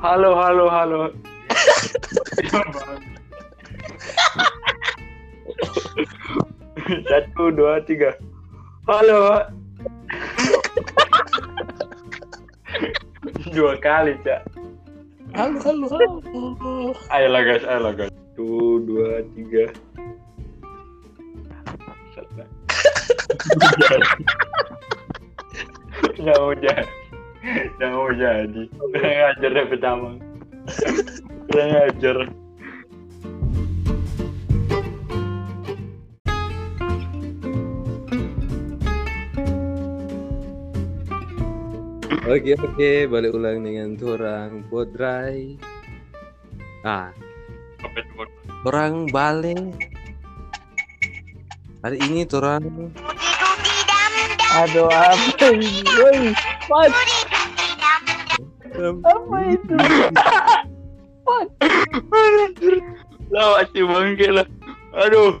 Halo, halo, halo. Satu, dua, tiga. Halo. Dua kali, Cak. Halo, halo, halo. Ayolah guys, ayolah guys. Satu, dua, tiga. Nggak mau jadi. Nggak mau jadi. Kurang ajar deh pertama. Kurang ajar. Oke, oke, balik ulang dengan orang Bodrai. Ah, orang balik. Hari ini orang Aduh apa ini? Woi, apa itu? Pat, Lah, masih bangke lah. Aduh.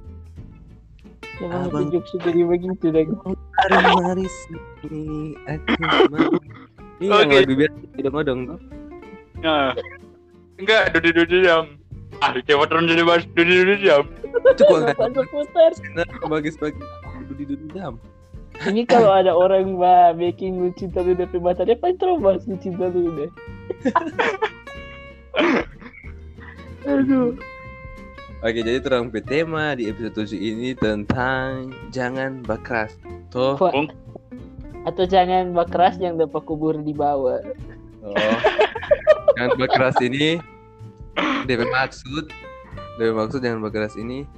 Emang Abang. jokes jadi begitu dah. Mari mari sini aku mau. Ini yang Oke. lagu biasa tidak mau dong. Nah. Enggak, dudi dudi jam. Ah, coba turun jadi bahas dudi dudi jam. Itu kok enggak bagus bagus dudi dudi jam. Ini kalau ada orang bah making lu cinta lu dari mata dia paling terus bahas lu cinta lu deh. Aduh. Oke, jadi terang tema di episode 7 ini tentang jangan bakras. Toh. Atau jangan keras yang dapat kubur di bawah. oh. jangan bakras ini DP maksud DP maksud jangan bakras ini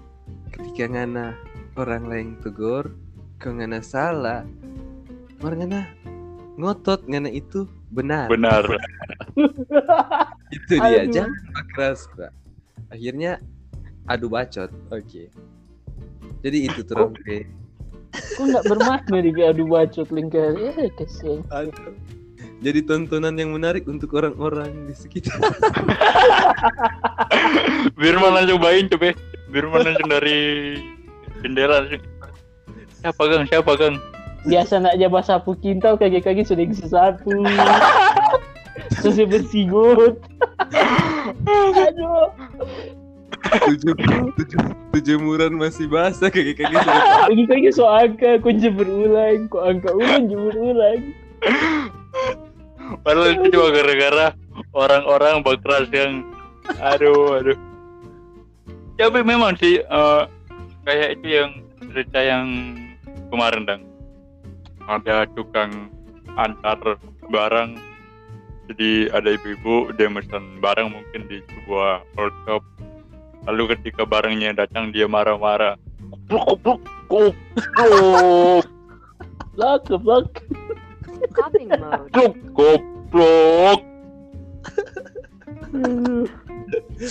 ketika ngana orang lain tegur kau ngana salah orang ngana ngotot ngana itu benar Benar. itu dia Aduh. jangan bakras Pak. akhirnya adu bacot oke jadi itu terang Oke. Kok nggak bermakna di adu bacot lingkar? Eh kesian. Aduh. Jadi tontonan yang menarik untuk orang-orang di sekitar. Birman langsung cobain coba. Birman langsung dari jendela langsung. Siapa Gang? Siapa Gang? Biasa nak jabat sapu kintal kaki-kaki sudah sapu. Selesai bersigut. Aduh. tujuh, tujuh, tujuh muran masih basah kaki-kaki sudah Kaki-kaki so angka, kunci berulang, kok angka ulang jemur ulang. Padahal itu cuma gara-gara orang-orang bakras yang aduh aduh. Tapi memang sih eh, kayak itu yang cerita yang kemarin dang ada tukang antar barang jadi ada ibu-ibu dia pesan barang mungkin di sebuah old shop lalu ketika barangnya datang dia marah-marah blok. Copying mode. goblok goblok Aduh.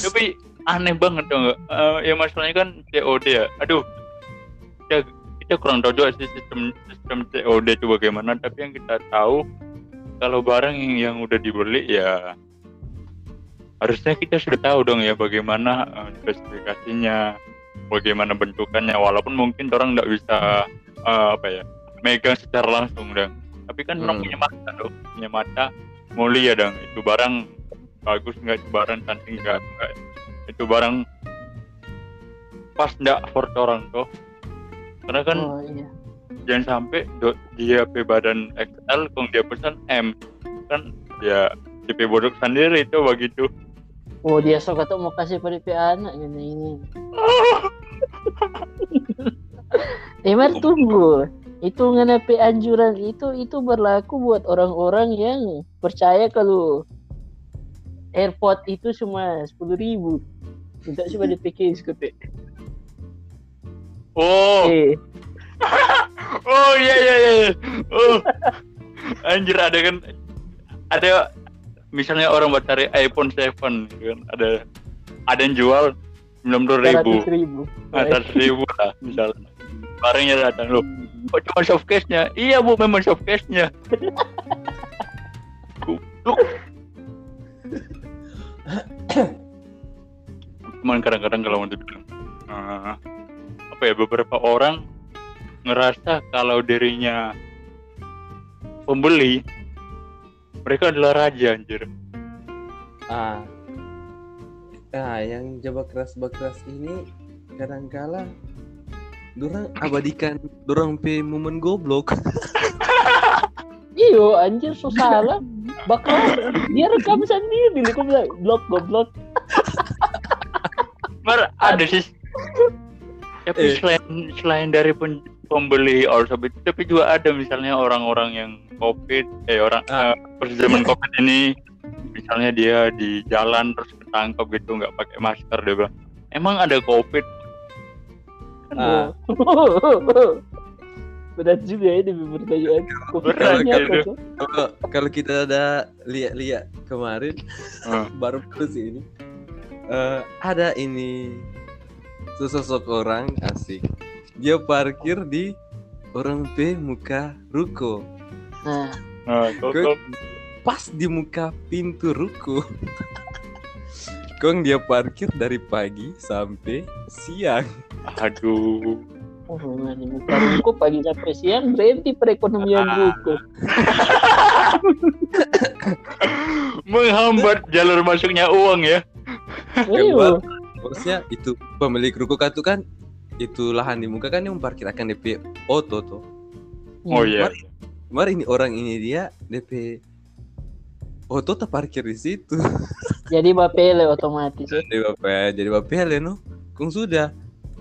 tapi aneh banget dong? Eh, ya masalahnya kan COD ya aduh kita, kita kurang tahu juga sih sistem sistem COD itu bagaimana tapi yang kita tahu kalau barang yang, yang udah dibeli ya harusnya kita sudah tahu dong ya bagaimana eh, spesifikasinya bagaimana bentukannya walaupun mungkin orang nggak bisa eh, apa ya megang secara langsung dong tapi kan orang Hmm. punya mata dong punya mata mau lihat dong itu barang bagus nggak itu barang cantik nggak. itu barang pas nggak for orang tuh karena kan Oh iya. jangan sampai do- dia pe badan XL kong dia pesan M kan ya DP bodoh sendiri itu begitu Oh dia sok atau mau kasih pada anak ini ini. Emar tunggu. Itu ngena pe anjuran itu itu berlaku buat orang-orang yang percaya kalau airport itu cuma sepuluh ribu. Tidak cuma di PK pe. Oh. Eh, oh iya iya iya oh. Anjir ada kan ada misalnya orang buat cari iPhone 7 gitu kan ada ada yang jual sembilan puluh ribu. Ribu. atas ribu lah misalnya. Barangnya datang loh oh cuma soft case nya iya bu memang soft case nya cuman kadang-kadang kalau mau dibilang apa ya beberapa orang ngerasa kalau dirinya pembeli mereka adalah raja anjir ah nah yang jawab keras keras ini kadangkala dorang abadikan dorang pe momen goblok Iyo anjir so salah. Bakal dia rekam sendiri. Kok bilang blok goblok. Mar ada sih. Tapi Eh. selain selain dari pen- pembeli all itu, tapi juga ada misalnya orang-orang yang covid, eh orang Ah. eh, pas zaman covid ini, misalnya dia di jalan terus ketangkap gitu nggak pakai masker dia bilang, emang ada covid? Ah. Berat juga ya demi pertanyaan. Apa gitu. kalau kalau kita ada lihat-lihat kemarin Ah. baru terus ini Eh, ada ini sesosok orang asik dia parkir di orang P muka ruko Nah, Nah, pas di muka pintu ruko Kong dia parkir dari pagi sampai siang aduh, oh, ini muka ruko pagi sampai siang berhenti perekonomian Ah. ruko. menghambat jalur masuknya uang ya. Iyo. Maksudnya itu pemilik ruko kan tuh kan itu lahan di muka kan yang parkir akan DP auto tuh. Oh iya. Mari, mari ini orang ini dia DP auto tak parkir di situ. Jadi bapele otomatis. Jadi bapak ya, jadi bapak ya no. Kung sudah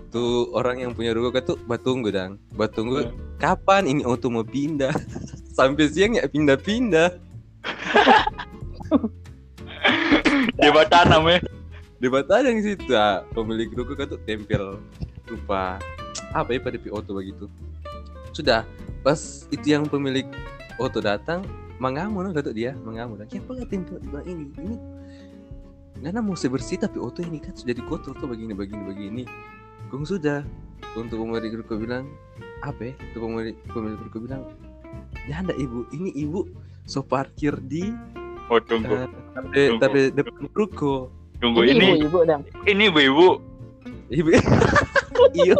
tuh orang yang punya ruko kan tuh batunggu dang, batunggu kapan ini auto mau pindah sampai siang ya pindah-pindah Dia tanam ya. di Batanang situ ah, pemilik ruko kan tuh tempel rupa apa ya pada auto begitu. Sudah pas itu yang pemilik auto datang mengamu no kata dia mengamu dah kenapa nggak tempel ini? Ini Nana mau sebersih tapi auto ini kan sudah dikotor tuh begini begini begini. Kung sudah untuk pemilik ruko bilang apa ya itu pemilik pemilik ruko bilang ya ada ibu ini ibu so parkir di Oh tunggu, eh, tapi Tunggu. tapi depan ruko tunggu Ini ini, ibu-ibu dang. ini ibu-ibu. ibu iya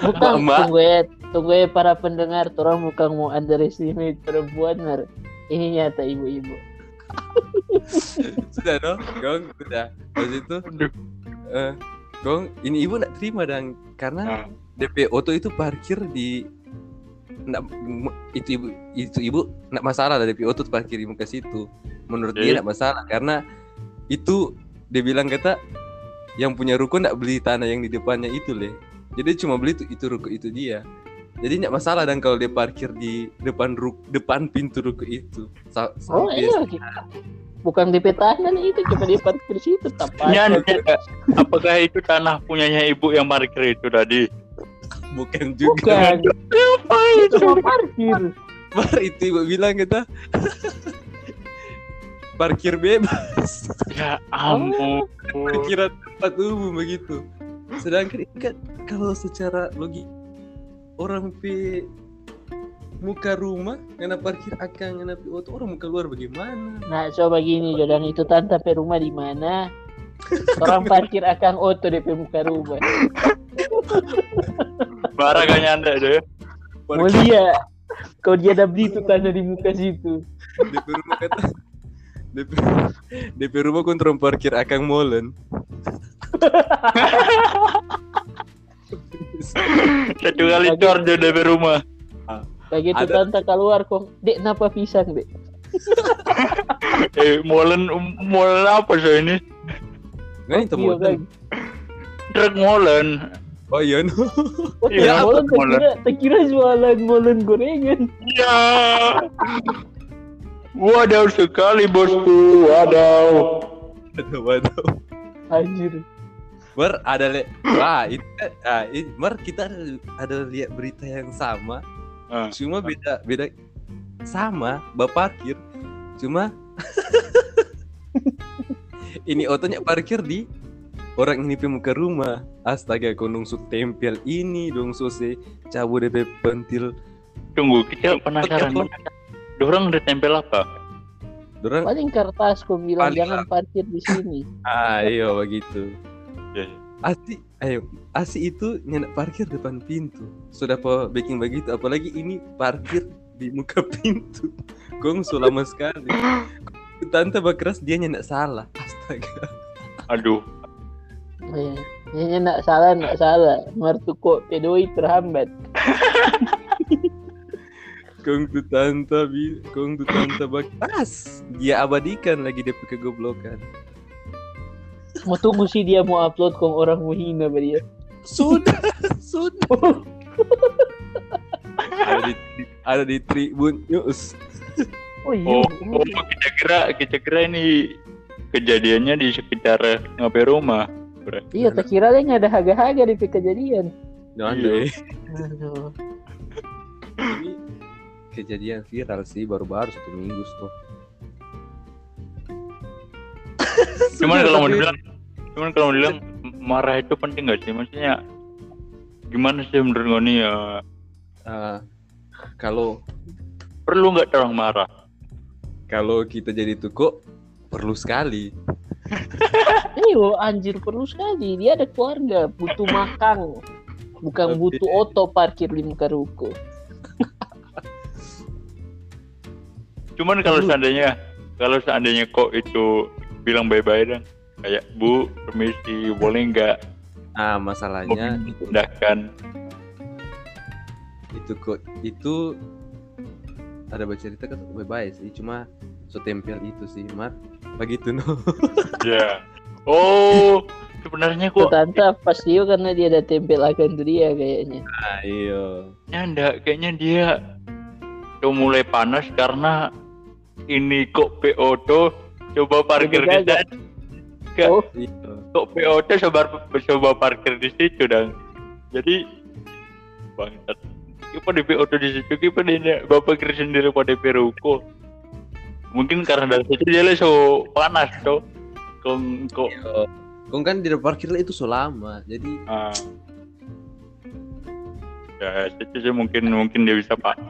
Bukan tunggu ya, tunggu ya para pendengar, orang bukan mau underestimate perempuan mer. Ini nyata ibu-ibu. sudah dong gong sudah habis itu eh gong ini ibu nak terima dan karena Nah, DP auto itu parkir di nak itu ibu itu ibu nak masalah lah DP auto parkir di muka situ menurut dia Oke. nak masalah karena itu dia bilang kata yang punya ruko nak beli tanah yang di depannya itu leh jadi cuma beli itu itu ruko itu dia jadi nggak masalah dan kalau dia parkir di depan ruk depan pintu ruko itu Sa- Oh iya. Bukan di petanan itu, cuma di parkir situ. Tepat. Nyan, apakah itu tanah punyanya ibu yang parkir itu tadi? bukan juga Bukan. Apa Itu mau parkir. Bar itu ibu bilang kita parkir bebas Ya ampun. parkiran tempat umum begitu sedangkan ini kan kalau secara logik orang p muka rumah karena parkir akan karena pi auto orang muka luar bagaimana Nah, coba gini, Jodan itu tante pe rumah di mana? Orang parkir akan auto di muka rumah. Marah kan nyanda deh. Mulia. Kau dia ada beli itu tanah di muka situ. DP rumah kata DP, DP rumah kontrol parkir akan molen Satu kali cor dia dari rumah. Begitu Ada- tante keluar kok, dek napa pisang dek? Eh, molen molen apa sih ini? Nah itu Iya kan? molen Truk molen. Oh iya no Oh, Iya, iya, molen molen. terkira, terkira jualan molen gorengan. Ya. Wadaw sekali bosku, wadaw. Waduh waduh Anjir. Mar ada le Wah itu kan- ah, ini- Mar kita ada, ada lihat berita yang sama Ah. Cuma beda beda sama bapak parkir Cuma Ini otonya parkir di Orang ini pemuka rumah Astaga kau nungsuk tempel ini Dong sose cabut DP pentil Tunggu, kita penasaran. Dorang udah tempel apa? Dorang Paling kertas kau bilang Paling jangan parkir di sini. Ah iya begitu Ya, ya. Asi, ayo, Asi itu nyenak parkir depan pintu. Sudah po baking begitu, apalagi ini parkir di muka pintu. Gong so lama sekali. tante bakras dia nyendak salah astaga Aduh, Eh, Nyanyi nak salah, nak salah. Martu kok pedoi terhambat. kong tu tante bi kong tu tante bakras dia abadikan lagi dia kegoblokan Mau tunggu sih dia mau upload kong orang mau hina ba dia. sudah sudah ada di ada di Tribun News Oh iya. oh, oh kita kira kita kira ini kejadiannya di sekitar ngapain rumah. Iya, tak kira dia nggak ada haga-haga di kejadian. no, Iya. Aduh. Kejadian viral sih baru-baru satu minggu tuh Cuman kalau mau dibilang, cuman kalau mau dibilang marah itu penting gak sih? Maksudnya gimana sih menurut kau nih ya? eh, kalau Perlu nggak orang marah? kalau kita jadi tuko perlu sekali Iyo, anjir perlu sekali. Dia ada keluarga, butuh makan. Bukan butuh oto parkir di muka ruko. Cuman kalau seandainya kalau seandainya kok itu bilang bye-bye dan kayak Bu, permisi, boleh nggak nah masalahnya mobil itu dipindahkan? itu kok itu ada baca cerita kan baik sih cuma so tempel itu sih mar begitu no Ya. Oh, sebenarnya Tuh kok tante pas dia karena dia ada tempel akan tuh dia kayaknya. nah, iya Ya enggak, kayaknya dia udah mulai panas karena ini kok PO tuh coba parkir di sana. Oh, kok PO tuh coba, coba parkir di situ dan jadi bangsat. Kita di PO tuh di situ, kita di bapak kira sendiri pada peruko. Mungkin karena dari situ dia so panas tuh. Kok kok Iya. Kong kan di parkir itu so lama jadi ah. Ya, itu sih mungkin mungkin dia bisa pak.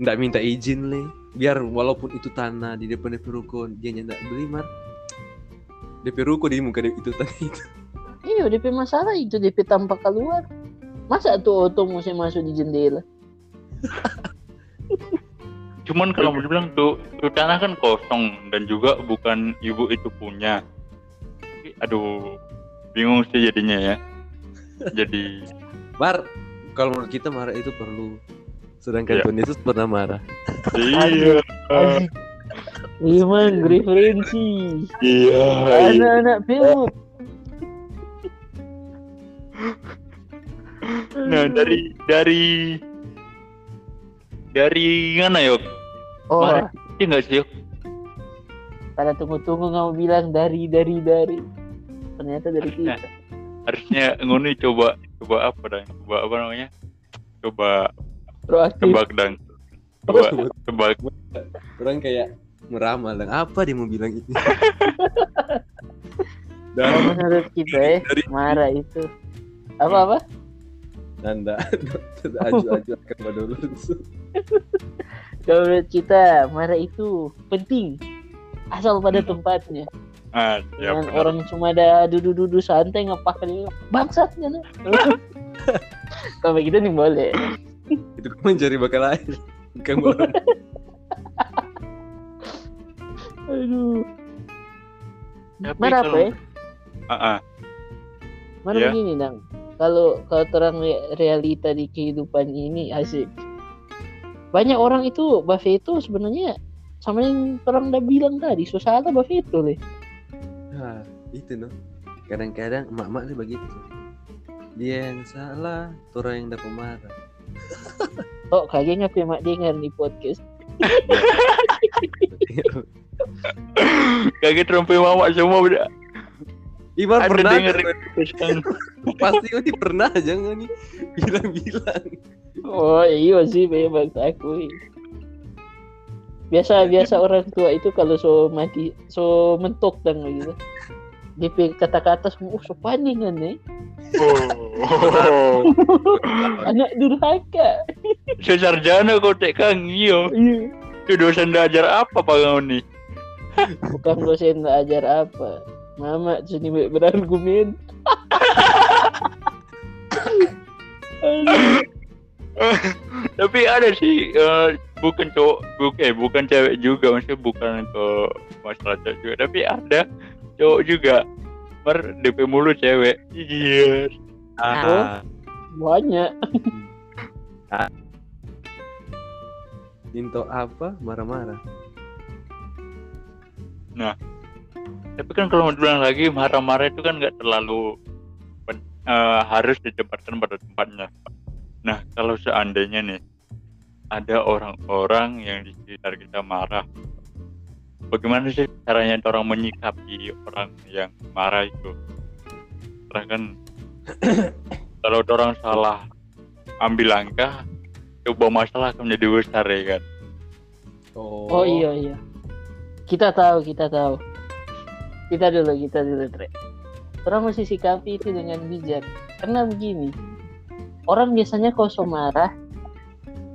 nggak minta izin le biar walaupun itu tanah di depan DP ruko dia nyendak beli mar DP ruko di muka itu tadi itu iya DP masalah itu DP tampak keluar. Masa tuh oto mesti masuk di jendela? Cuman kalau mau dibilang tuh, tuh tanah kan kosong dan juga bukan ibu itu punya. Aduh, bingung sih jadinya ya. Jadi mar kalau menurut kita marah itu perlu sedangkan Iya. Tuhan Yesus pernah marah iya, Memang referensi. iya, Anak-anak film. Nah dari dari dari mana yok? Oh, Marah. Iya nggak sih yok? pada tunggu-tunggu kamu bilang dari dari dari. Ternyata dari kita. Harusnya ngoni coba coba apa dong? Coba apa namanya? Coba Proaktif. tebak dong. Coba tebak. orang kayak meramal dan apa dia mau bilang ini dan menurut kita ya, dari marah itu apa-apa? Nanda aju-aju akan dulu Kalau menurut kita marah itu penting asal pada tempatnya. Ah, ya orang cuma ada duduk-duduk santai ngepak bangsat kan. Kalau begitu nih boleh. Itu kan mencari bakal lain bukan bola Aduh. Tapi Marah apa ya? Ah, ah. Mana Iya. begini dang. Kalau kalau terang re- realita di kehidupan ini asik. Banyak orang itu Buffet itu sebenarnya sama yang orang udah bilang tadi, so salah Buffet itu leh. nah itu no kadang-kadang emak-emak nih begitu dia yang salah orang yang dapat marah Oh, kagak ngapain mak dengar nih podcast. Kaget rompi mama semua udah Ibar ada pernah denger kan? pasti ini pernah jangan nih bilang-bilang Oh iya sih memang takui. Biasa biasa orang tua itu kalau so mati so mentok dan gitu. DP kata-kata semua oh, so paningan nih. Oh. Anak durhaka. Sesarjana kau tek kang iyo. Iya. Itu dosen ajar apa pak kau nih? Bukan dosen ajar apa. Mama sini berargumen. Tapi ada sih eh, bukan cowok bukan eh, bukan cewek juga maksudnya bukan ke masalah cewek juga tapi ada cowok juga Mar DP mulu cewek. Iya. Ah, banyak. Minto apa? Marah-marah. tapi kan kalau mau dibilang lagi marah-marah itu kan nggak terlalu pen- eh, harus ditempatkan pada tempatnya. Nah kalau seandainya nih ada orang-orang yang di sekitar kita marah bagaimana sih caranya orang menyikapi orang yang marah itu? Karena kan kalau orang salah ambil langkah coba masalah akan menjadi besar ya kan? Oh. Iya iya. Kita tahu kita tahu. Kita dulu kita dulu Tre. Orang mesti sikapi itu dengan bijak. Karena begini orang biasanya kalau so marah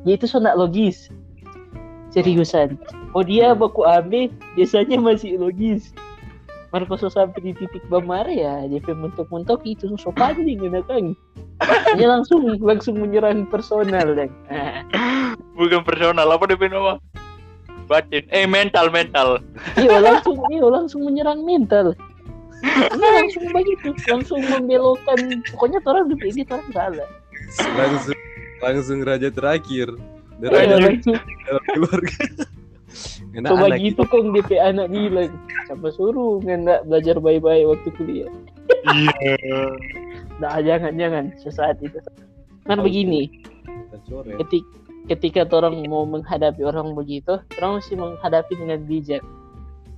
dia itu so logis. Seriusan oh dia baku AB biasanya masih logis. Marco so sampai di titik bermarah ya? Dia mentok-mentok itu so pancing ya kan dia langsung langsung menyerang personal dan bukan personal apa DP nama? Batin eh mental mental. Iya langsung iya langsung menyerang mental. Iya langsung begitu langsung membelokkan. Pokoknya orang di ini orang salah langsung langsung raja terakhir. Iya, raja dalam keluarga enak coba anak gitu kong DP anak bilang siapa suruh nggak belajar baik-baik waktu kuliah? Iya. Nah jangan jangan sesaat itu. Kan begini. Kita coret ketik, ketika orang mau menghadapi orang begitu orang mesti menghadapi dengan bijak.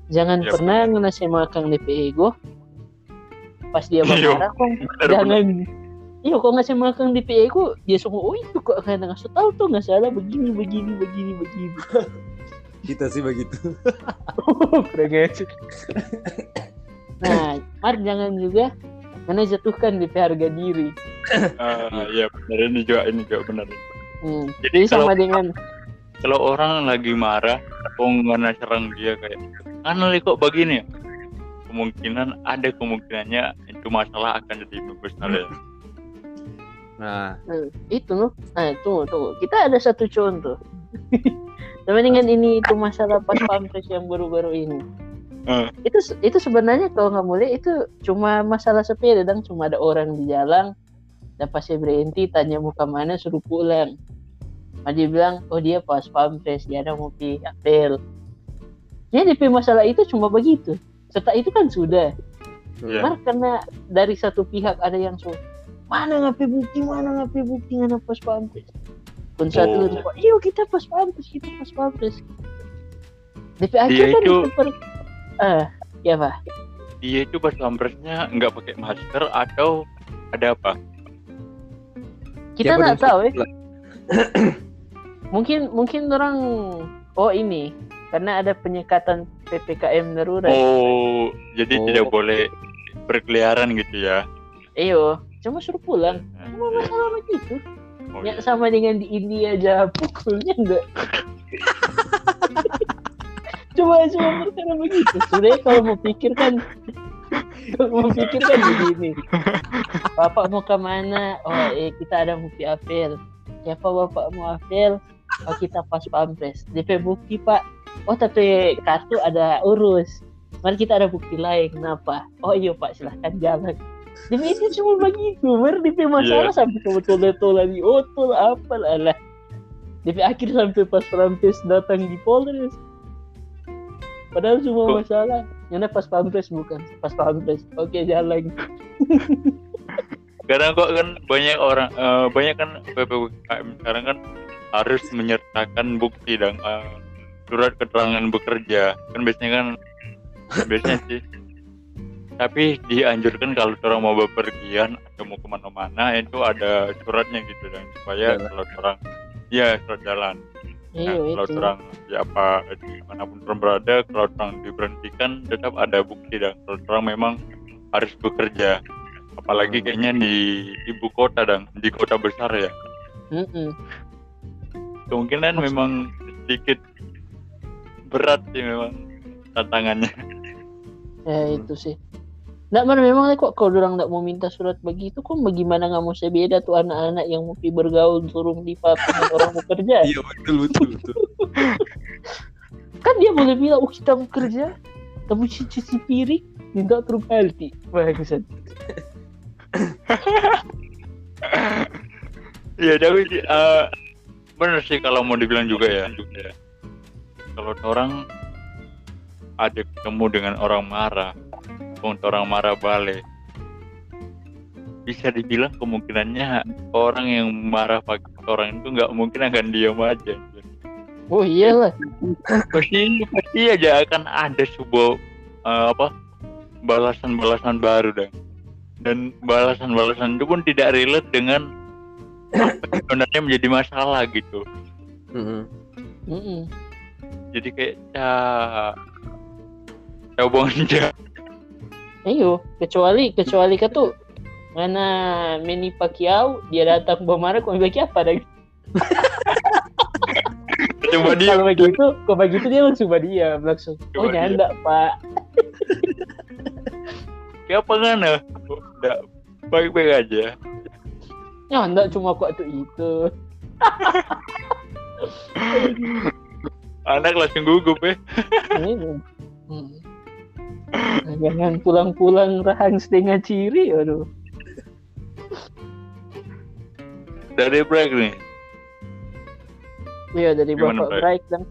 Jangan Ya, pernah ngasih makan DP ego. Pas dia Iya, marah jangan. iya kok ngasih makan DP ego dia semua oh itu kok karena nggak tahu tuh nggak salah begini begini begini begini kita sih begitu. Nah, Mar jangan juga karena jatuhkan DP harga diri. Ah, iya benar ini juga ini juga benar Hmm. jadi Jadi sama kalau dengan kalau orang lagi marah kok nggak serang dia kayak kan kok begini ya?" kemungkinan ada kemungkinannya itu masalah akan jadi besar ya nah Hmm, itu loh. Nah, tunggu, tunggu. Kita ada satu contoh. Sama dengan ini itu masalah pas pampres yang baru-baru ini. Hmm. Itu itu sebenarnya kalau nggak boleh itu cuma masalah sepeda dan cuma ada orang di jalan dan pas saya berhenti tanya mau ke mana suruh pulang. Dia bilang oh dia pas pampres dia ada mau pergi apel. Jadi masalah itu cuma begitu. Setelah itu kan sudah. Iya. Mar karena dari satu pihak ada yang so mana ngapain bukti mana ngapain bukti mana pas pampres pun satu Oh. iya kita pas pampres kita pas pampres DP aja Dia kan itu- seperti ah ya pak? Dia itu pas pampresnya nggak pakai masker atau ada apa? Kita nggak tahu ya mungkin mungkin orang oh ini. Karena ada penyekatan ppkm darurat. Oh jadi Oh. tidak boleh berkeliaran gitu ya? Iyo cuma suruh pulang. Nah, cuma masalah begitu oh, ya iya. sama dengan di India aja pukulnya enggak. Cuma cuma perkara begitu. Sebenarnya kalau mau pikir kan kalau mau pikir kan begini bapak mau ke mana oh eh kita ada bukti apel siapa bapak mau apel oh kita pas pampres. DP bukti pak. Oh tapi kartu ada urus. Mari kita ada bukti lain. Kenapa? Oh iya pak. Silahkan jalan DP itu cuma begitu baru DP masalah sampai ke betul-betul di otol apa lah DP akhir sampai pas pampres datang di Polres. Padahal semua Kok- masalah. Yang pas pampres bukan? Pas pampres oke jalan. Karena kok kan banyak orang eh, banyak kan PPKM sekarang kan harus menyertakan bukti dan eh, surat keterangan bekerja. Kan biasanya kan biasanya sih tapi dianjurkan kalau orang mau bepergian atau mau ke mana-mana itu ada suratnya gitu dan supaya Jalan. kalau orang ya surat jalan. Iya nah, kalau itu. orang di apa di mana pun orang berada kalau orang diberhentikan tetap ada bukti dan kalau orang memang harus bekerja. Apalagi Hmm. kayaknya di ibu kota dan di kota besar ya. Mm-mm. kemungkinan memang sedikit berat sih memang tantangannya. Ya itu sih Nggak mana memang kok kalau orang nggak mau minta surat begitu kok bagaimana nggak mau sebeda tuh anak-anak yang mau bergaul suruh di dengan orang mau kerja Iya betul betul betul. kan dia boleh bilang oh kita mau kerja kamu cuci cuci piring minta terus balik bagusan Iya tapi eh bener sih kalau mau dibilang juga ya. Ya. Kalau orang ada ketemu dengan orang marah, untuk orang marah balik, bisa dibilang kemungkinannya orang yang marah pakai orang itu nggak mungkin akan diam aja. oh iyalah Pasti pasti aja akan ada sebuah eh, apa balasan-balasan baru dan dan balasan-balasan itu pun tidak relate dengan apa sebenarnya menjadi masalah gitu. Mm-mm. Mm-mm. jadi kayak ya aja Ayo, kecuali kecuali tuh mana Manny Pacquiao dia datang bermarah kau bagi apa dah? coba dia Kalau begitu, kalau begitu dia langsung diam langsung. Oh Coba diam. nyanda pak. kayak apa kan ya udah baik-baik aja Nyanda cuma kok tuh itu. anak langsung gugup ya. Hmm. Jangan pulang-pulang rahang setengah ciri, aduh. dari break nih Iya dari Gimana, bapak Bray? Bright dan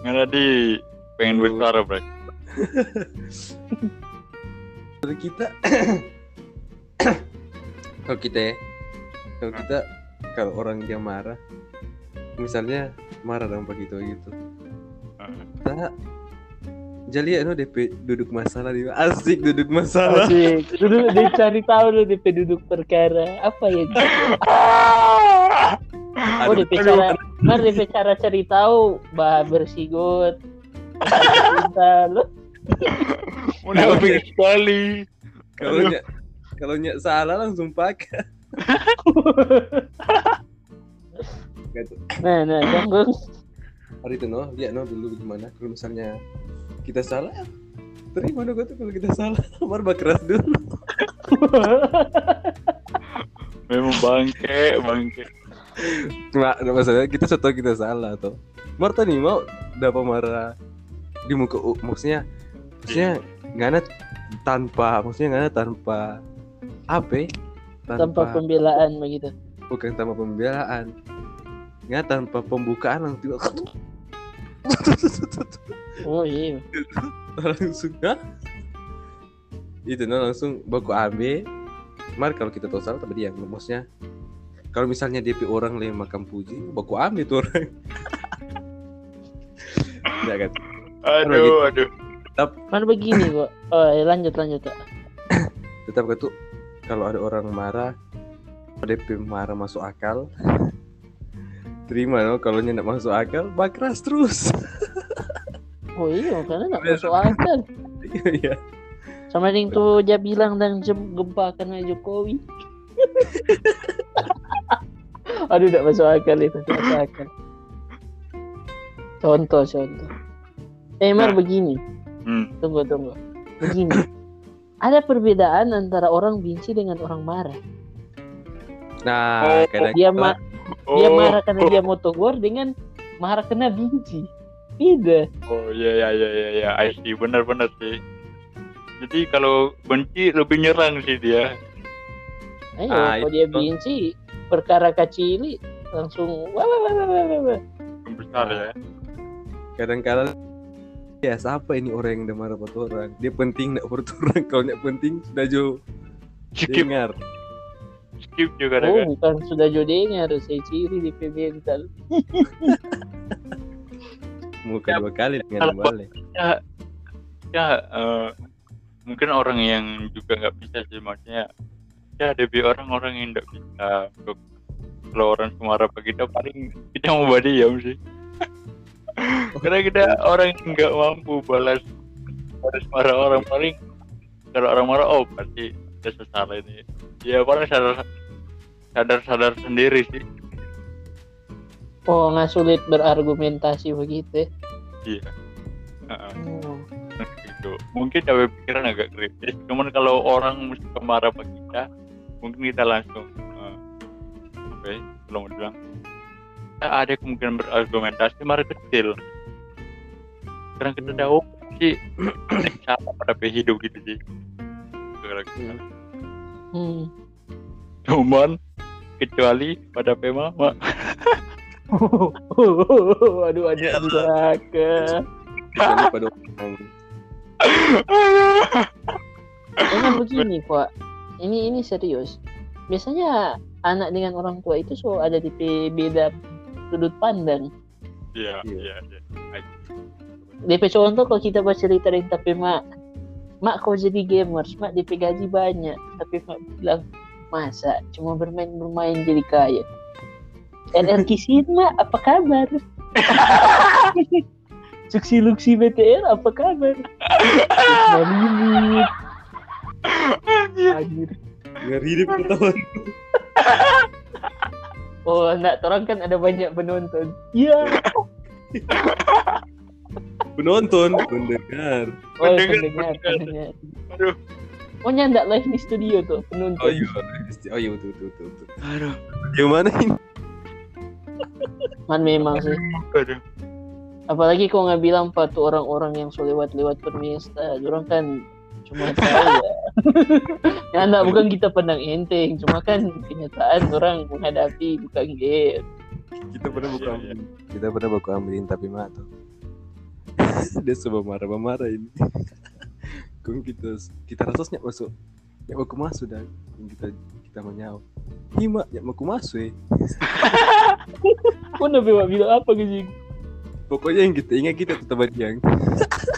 nggak tadi pengen bersuara break Kalau kita kalau kita ya, kalau kita kalau orang dia marah, misalnya marah dong begitu gitu. Kita jadi ya no DP duduk masalah di asik duduk masalah. Asik. Dulu dia cari tahu dulu DP duduk perkara apa ya? Oh Aduh, DP cara, mar DP cara cari tahu bah bersigot. Cinta lu. munafik sekali kalau nyak kalau nyak salah langsung pakai. Gitu. Nah, nah, tunggu. Hari itu no, lihat no dulu gimana kalau misalnya kita salah terima gue tuh kalau kita salah. Marah keras dulu. Memang bangke bangke. Ada masalah kita setelah kita salah atau Marta nih mau dapat marah di muka u- maksudnya maksudnya nggak ada tanpa maksudnya nggak ada tanpa apa ya? Tanpa pembelaan begitu. bukan tanpa pembelaan. Nggak tanpa pembukaan tiba Oh iya. langsung Hah? itu no langsung baku ambil mari kalau kita tahu salah tapi dia maksudnya kalau misalnya DP orang lain makan puji baku ambil tuh orang ya kan aduh aduh Mana begini kok. Oh, ya, lanjut lanjut. Kak. tetap itu kalau ada orang marah DP marah masuk akal terima no kalau nggak masuk akal bakras terus Oh iya, karena nggak masuk akal. Iya. Sama yang tuh dia bilang dan jem gempa karena Jokowi. Aduh, nggak masuk akal itu, nggak masuk akal. Contoh, contoh. Eh, Mar, Nah. begini. hmm. Tunggu, tunggu. Begini. Ada perbedaan antara orang benci dengan orang marah. nah Oh, Dia ma dia Oh, marah karena dia mau tegur dengan marah karena benci. Beda. oh iya iya iya iya ya. I see benar benar sih jadi kalau benci lebih nyerang sih dia Ayo, Ah, kalau dia itu. benci perkara kecil langsung wah wah wah wah wah, wah. yang besar ya kadang-kadang ya siapa ini orang yang udah marah pada orang dia penting nggak buat orang kalau nggak penting sudah jauh skip dengar skip juga Oh, kan bukan sudah jodohnya harus saya ciri di mental. mau Ya, kali dengan kalau- balik ya eh, mungkin orang yang juga nggak bisa sih maksudnya ya ada bi orang-orang yang nggak bisa untuk kalau orang semarah apa kita paling kita mau badi ya sih. Karena kita orang yang nggak mampu balas balas marah orang paling kalau orang marah oh pasti kita salah ini. Ya paling sadar sadar sadar sendiri sih Oh, nggak sulit berargumentasi begitu. ya? iya Heeh, Oh. gitu mungkin tapi pikiran agak kritis cuman kalau orang mesti marah sama kita mungkin kita langsung eh, oke belum bilang "Ah, ada kemungkinan berargumentasi marah kecil karena kita tahu sih cara pada hidup gitu sih Kira-kira. Hmm. cuman kecuali pada mama Aduh, ada neraka. Pada orang Emang begini, Pak. Ini ini serius. Biasanya anak dengan orang tua itu so ada di pe- beda sudut pandang. iya Iya. iya iya DP contoh kalau kita baca cerita dari tapi mak, mak kau jadi gamers, mak DP gaji banyak, tapi mak bilang masa cuma bermain-bermain jadi kaya. LR Kisin mak apa kabar? Suksi Luksi BTR apa kabar? Malimut. Anjir. ngeri deh ketahuan Oh enggak, orang kan ada banyak penonton. Iya. penonton pendengar Oh, Pendengar, pendengar, pendengar. pendengar. Aduh. Oh nyandak live di studio tuh penonton. oh iya oh iya betul betul betul, betul. aduh gimana ini Man memang sih. Apalagi kau nggak bilang pak tuh orang-orang yang so lewat-lewat permesta, orang kan cuma tahu ya. ya enggak bukan kita pandang enteng, cuma kan kenyataan orang menghadapi bukan game. kita pernah buka Iya, iya. kita pernah buka ambilin tapi mah tuh dia coba marah marah ini Kung kita kita rasanya masuk ya mau masuk dan Kung kita kita menyau hima ya mau masuk eh Kau udah bilang bilang apa gitu? pokoknya yang kita ingat kita tetap yang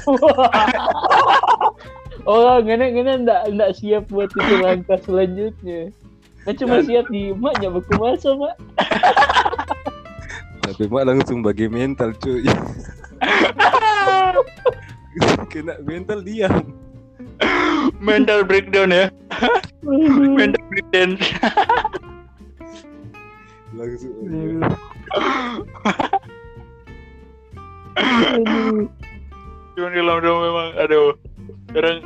oh, ngana ngana enggak enggak siap buat itu langkah selanjutnya. Kan cuma Dan- siap di maknya baku masa mak. tapi mak langsung bagi mental cuy kena mental diam mental breakdown ya mental breakdown langsung. Aduh. cuman kalau udah memang aduh sekarang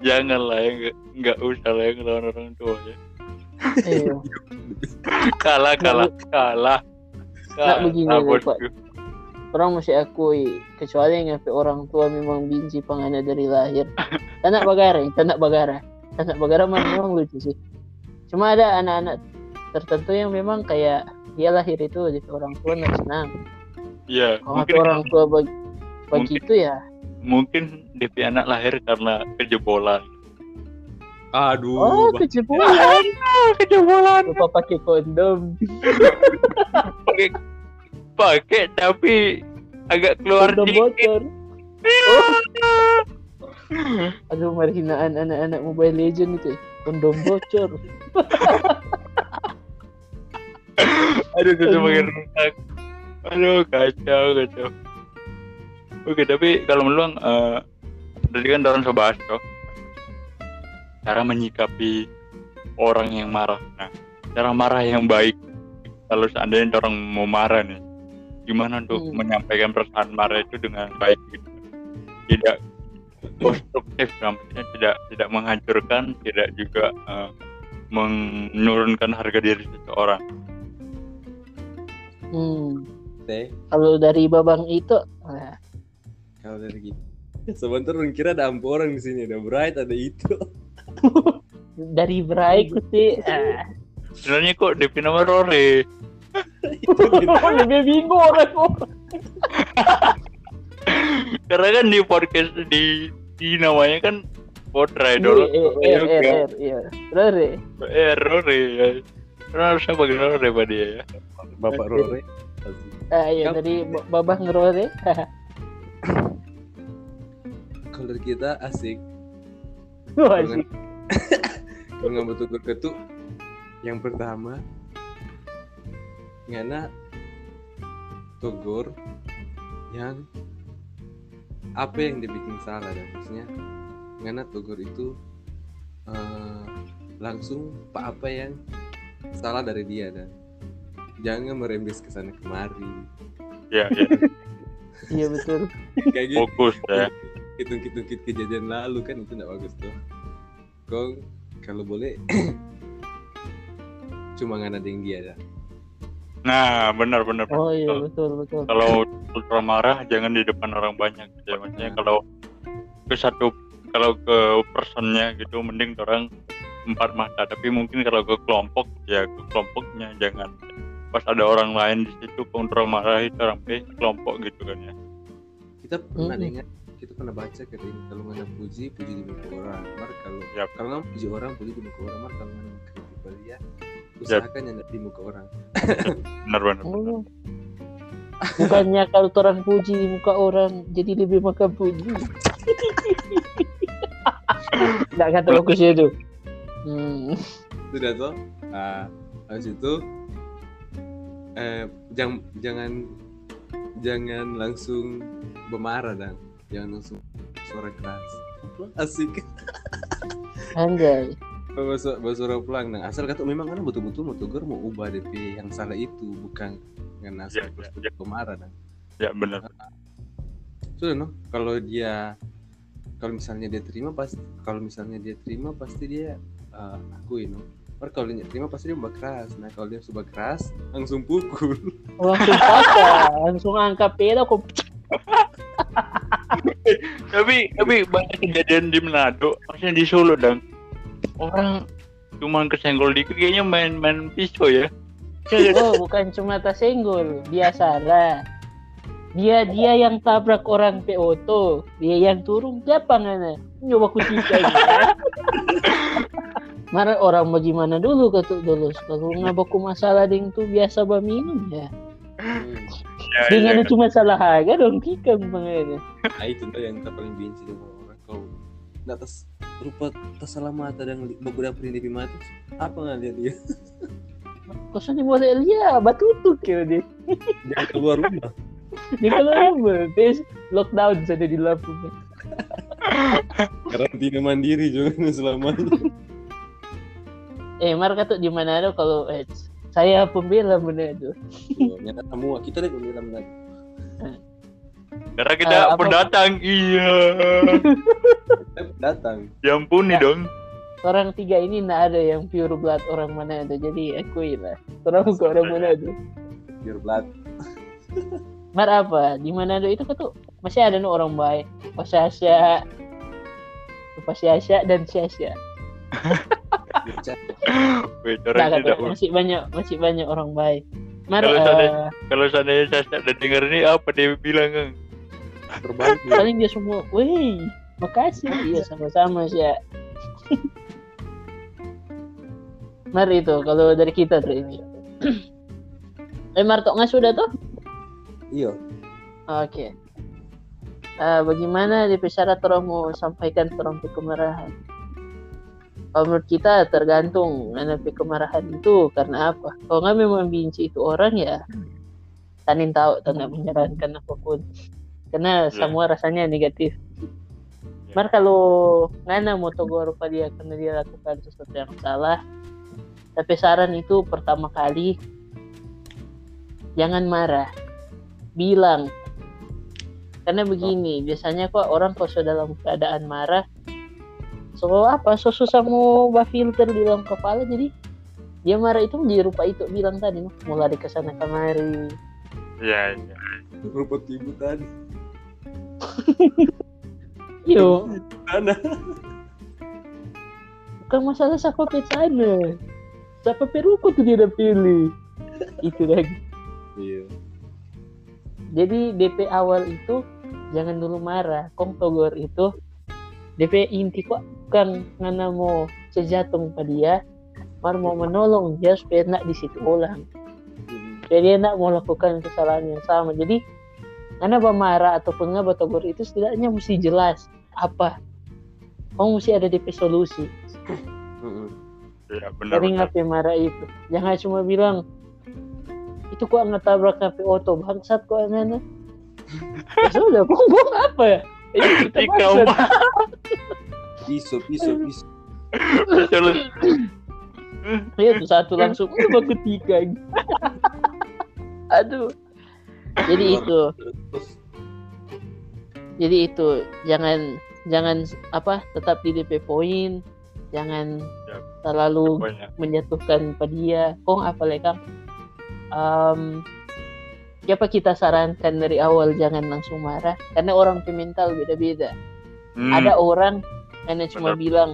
jangan lah ya nggak nggak usah lah ya ngelawan orang tua ya Iya. kalah kalah kalah Kalah, bosku. Orang mesti akui kecuali yang ngapain orang tua memang benci pangana dari lahir. Tanak bagara tanak bagara tanak bagara memang lucu sih. Cuma ada anak-anak tertentu yang memang kayak dia lahir itu jadi orang tua nggak senang. Iya, kalau mungkin orang tua bag- Mungkin. begitu ya. mungkin DP anak lahir karena kejebolan. aduh oh kejebolan. Kejebolan. lupa pakai kondom. Pakai pakai tapi agak keluar dikit. bocor oh. aduh mari hinaan anak-anak mobile legend itu kondom bocor Aduh, itu makin rusak. Aduh, kacau, kacau. Oke, tapi kalau meluang, eh tadi kan orang bahas toh, cara menyikapi orang yang marah. Nah, cara marah yang baik. Kalau seandainya orang mau marah nih, gimana untuk Hmm. menyampaikan perasaan marah itu dengan baik gitu? Tidak konstruktif, maksudnya tidak tidak menghancurkan, tidak juga eh, menurunkan harga diri seseorang. hmm. kalau dari babang itu nah, kalau dari gitu sebentar orang kira ada orang di sini ada bright ada itu dari ku sih ah. Sebenarnya kok DP nama Rore. lebih bingung orang kok Karena kan di podcast di di namanya kan Iya, dulu. eh, eh, eh, eh, iya Rore. Eh Rore ya. Karena harusnya pakai Rore pada dia ya. bapak Rore. Ah iya dari ba- babah ngerore kalau kita asik. Wah, sih. kalau nggak betul ketuk. Yang pertama ngana tegur yang apa yang dibikin salah dan maksudnya? Ngana tegur itu eh, langsung pak apa yang salah dari dia dan jangan merembes ke sana kemari. Ya, ya. iya betul. Kayak gitu. Fokus ya. hitung-hitung kejadian lalu kan itu nggak bagus tuh. Kau kalau boleh cuma nggak ada yang dia dah Nah, benar benar. Oh iya benar. betul betul. Kalau ultra marah jangan di depan orang banyak gitu ya. Maksudnya kalau ke satu kalau ke personnya gitu mending orang empat mata tapi mungkin kalau ke kelompok ya ke kelompoknya jangan pas ada orang lain di situ ultra marah itu orang eh kelompok gitu kan ya kita pernah Mm-mm. dengar kita pernah baca kata ini kalau mana puji puji di muka orang mar kalau Yap. kalau nggak puji orang puji di muka orang mar kalau mana kritik dia usahakan yang di muka orang benar benar Oh. Bukannya kalau orang puji di muka orang jadi lebih maka puji. Nggak kata bagus itu. Hmm. sudah tuh ah habis itu eh jangan jangan jangan langsung bermarah dan jangan langsung suara keras asik Anjay. Bahasa bahasa orang pulang nah asal kata memang kan betul-betul mau tegur mau ubah DP yang salah itu bukan dengan asal Ya, terus ya, benar. Sudah no kalau dia kalau misalnya dia terima pas kalau misalnya dia terima pasti dia uh, akui no Or kalau dia terima pasti dia ubah keras. Nah kalau dia ubah keras langsung pukul. Langsung patah, langsung angkat peda kok. tapi tapi banyak kejadian di Manado maksudnya di Solo dan orang cuma kesenggol dikit kayaknya main-main pisau ya Oh, bukan cuma tersenggol, biasa lah. Dia dia yang tabrak orang pe auto, dia yang turun siapa ngana? Nyoba kutika ya. Marah orang bagaimana dulu kata dulu kalau nggak baku masalah ding tuh biasa bah minum ya. ya, Dengan ya, cuma salah harga dong tikam bangana. nah itu tuh yang kita paling benci dengan orang kau nggak tas rupa tas salah mata dan dapur ini di mata apa nggak lihat dia Kosan di boleh lihat batutuk ya dia. jangan keluar rumah Dia kalau rumah, terus lockdown sana di Lampung. karantina mandiri juga selamanya Eh, Mar kata di Manado kalau eh, saya pembela Manado. Tuh, nyata semua kita deh bilang tadi karena kita Eh, apa- pendatang iya. Kita datang ya ampun nih Ya. dong. Orang tiga ini nggak ada yang pure blood orang Manado jadi akui lah. Orang bukan orang Manado biar blood. Mar apa? Di Manado itu tuh masih ada nih orang baik. Pasasya Pasasya dan Syasya orang kata, tidak masih banyak masih banyak orang baik. Mar Kalau eh, seandainya- kalau seandainya Sasha udah denger ini apa dia bilang kan terbalik paling dia semua wih makasih iya sama-sama sih Mar itu kalau dari kita tuh ini eh Mar tok nggak sudah tuh iya Oke. Eh, bagaimana di syarat orang mau sampaikan orang kemarahan? Kalau menurut kita tergantung NLP kemarahan itu karena apa. Kalau nggak memang benci itu orang ya, tanin tahu tanda menyarankan apa pun. Karena Ya. semua rasanya negatif. Ya. Mar kalau ngana mau tegur rupa dia karena dia lakukan sesuatu yang salah, tapi saran itu pertama kali jangan marah, bilang. Karena begini biasanya kok orang kalau sudah dalam keadaan marah so apa so susah mau bah filter di dalam kepala jadi dia marah itu menjadi rupa itu bilang tadi mau lari ke sana kemari. Ya ya rupa ibu tadi yo. Mana? Bukan masalah siapa sana. Siapa pe rupa tuh dia udah pilih. Itu lagi. Iya. Jadi DP awal itu jangan dulu marah. Kong togor itu DP inti kok bukan ngana mau sejatung pada dia mar mau menolong dia supaya nak di situ ulang supaya dia nak mau lakukan kesalahan yang sama. Jadi ngana marah ataupun nggak togor itu setidaknya mesti jelas apa. Kamu mesti ada DP solusi Heeh. ya benar dari benar. ngapain marah itu? Jangan cuma bilang itu kok ngetabrak ngapain? Oto bangsat kok ngana ya sudah buang apa ya? Ini kita bangsat. mah pisau pisau pisau Jalan. ya tuh satu langsung udah baku tiga aduh. Jadi itu Jadi itu jangan jangan apa tetap di DP poin, jangan Yap. terlalu Banyak. menjatuhkan dia. Kong apa lagi Kang? Um, siapa kita sarankan dari awal jangan langsung marah karena orang pemental beda-beda. Hmm, Ada orang karena cuma Benar. bilang,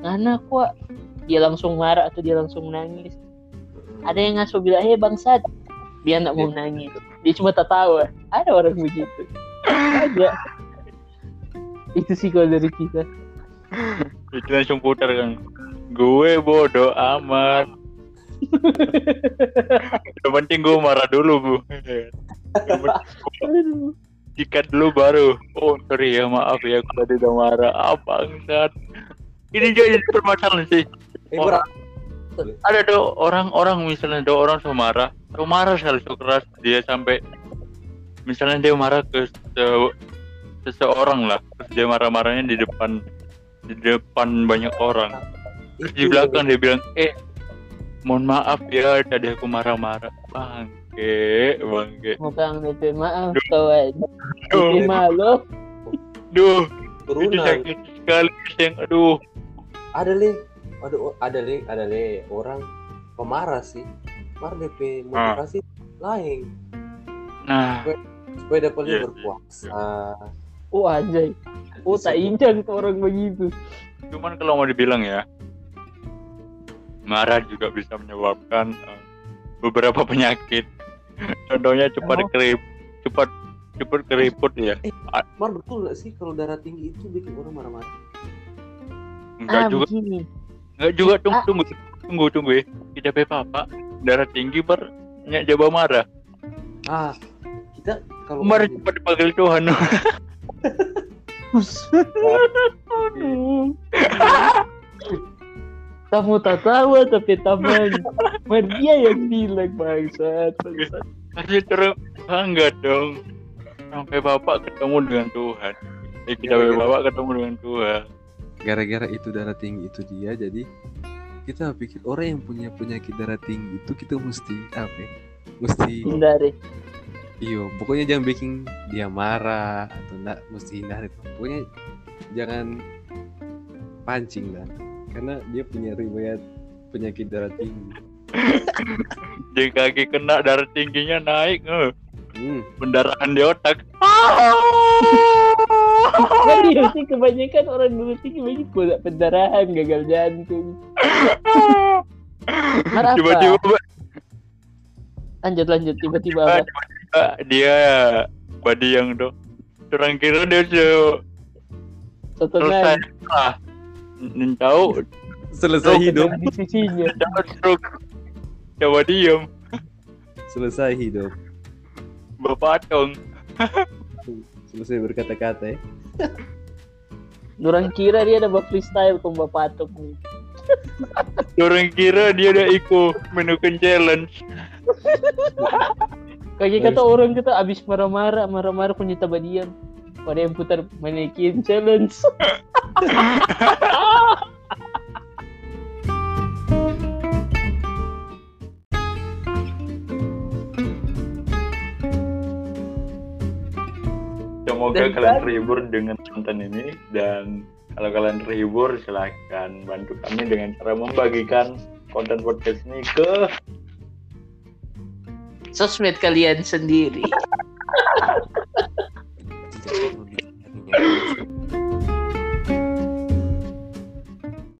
"Ngana kok?" Dia langsung marah atau dia langsung nangis. Ada yang ngaso bilang, "Eh bangsat." Dia nggak mau nangis. Dia cuma tertawa. Ada orang begitu. Ada. Itu sih kalau dari kita. itu langsung putar kan. Gue bodoh amat. Yang penting gue marah dulu, Bu. Sikat dulu baru. Oh, sorry ya, maaf ya aku tadi udah marah. Ah, bangsat. Ini juga jadi permasalahan sih. Eh, Orang- ada do orang-orang misalnya do orang sama marah atau marah sekali keras dia sampai misalnya dia marah ke se- seseorang lah terus dia marah-marahnya di depan di depan banyak orang. Terus di Itu belakang dia bilang eh mohon maaf ya tadi aku marah-marah. Bangke bangke. Mukhang DP maaf kawan. Duh. DP malu. duh itu turunan. sakit sekali yang aduh. Ada le. Ada ada le. Ada le. Orang pemarah sih. Mar DP motivasi lain. Nah supaya dapat Iya, iya, berpuasa Oh anjay. Oh tak injang tuh orang begitu. cuman kalau mau dibilang ya marah juga bisa menyebabkan eh, beberapa penyakit contohnya cepat Oh. kerip cepat cepat keriput ya mar betul nggak sih kalau darah tinggi itu bikin orang marah-marah enggak ah juga begini. enggak juga tunggu Ah. tunggu tunggu tunggu ya kita pe papa darah tinggi ber nyak marah ah kita kalau marah cepat dipanggil Tuhan. Kamu tak tahu tapi teman. Man, dia yang bilang bangsat. bangsat. kasih terus bangga dong sampai bapak ketemu dengan Tuhan eh kita pe bapak ketemu dengan Tuhan gara-gara itu darah tinggi itu dia jadi kita pikir orang yang punya penyakit darah tinggi itu kita mesti apa ya? mesti Hindari. Iyo pokoknya jangan bikin dia marah atau enggak mesti hindari pokoknya jangan pancing lah karena dia punya riwayat penyakit darah tinggi di kaki kena darah tingginya naik eh. hmm. pendarahan di otak Jadi sih kebanyakan orang dulu sih begitu kok pendarahan, gagal jantung. Tiba-tiba Lanjut lanjut tiba-tiba apa? Tiba-tiba dia body yang do orang kira dia se selesai Setenang. ah N- tahu. Selesai hidup. di sisinya. stroke. Coba diem selesai hidup. Bapak tong selesai berkata-kata ya Orang kira dia ada buat freestyle kong bapatok nih. orang kira dia ada ikut menukan challenge Kayak kata orang kita abis marah-marah, marah-marah punya taba diam. Pada yang putar manekin challenge. semoga Dan kalian kan- terhibur dengan konten ini dan kalau kalian terhibur silahkan bantu kami dengan cara membagikan konten podcast ini ke sosmed kalian sendiri.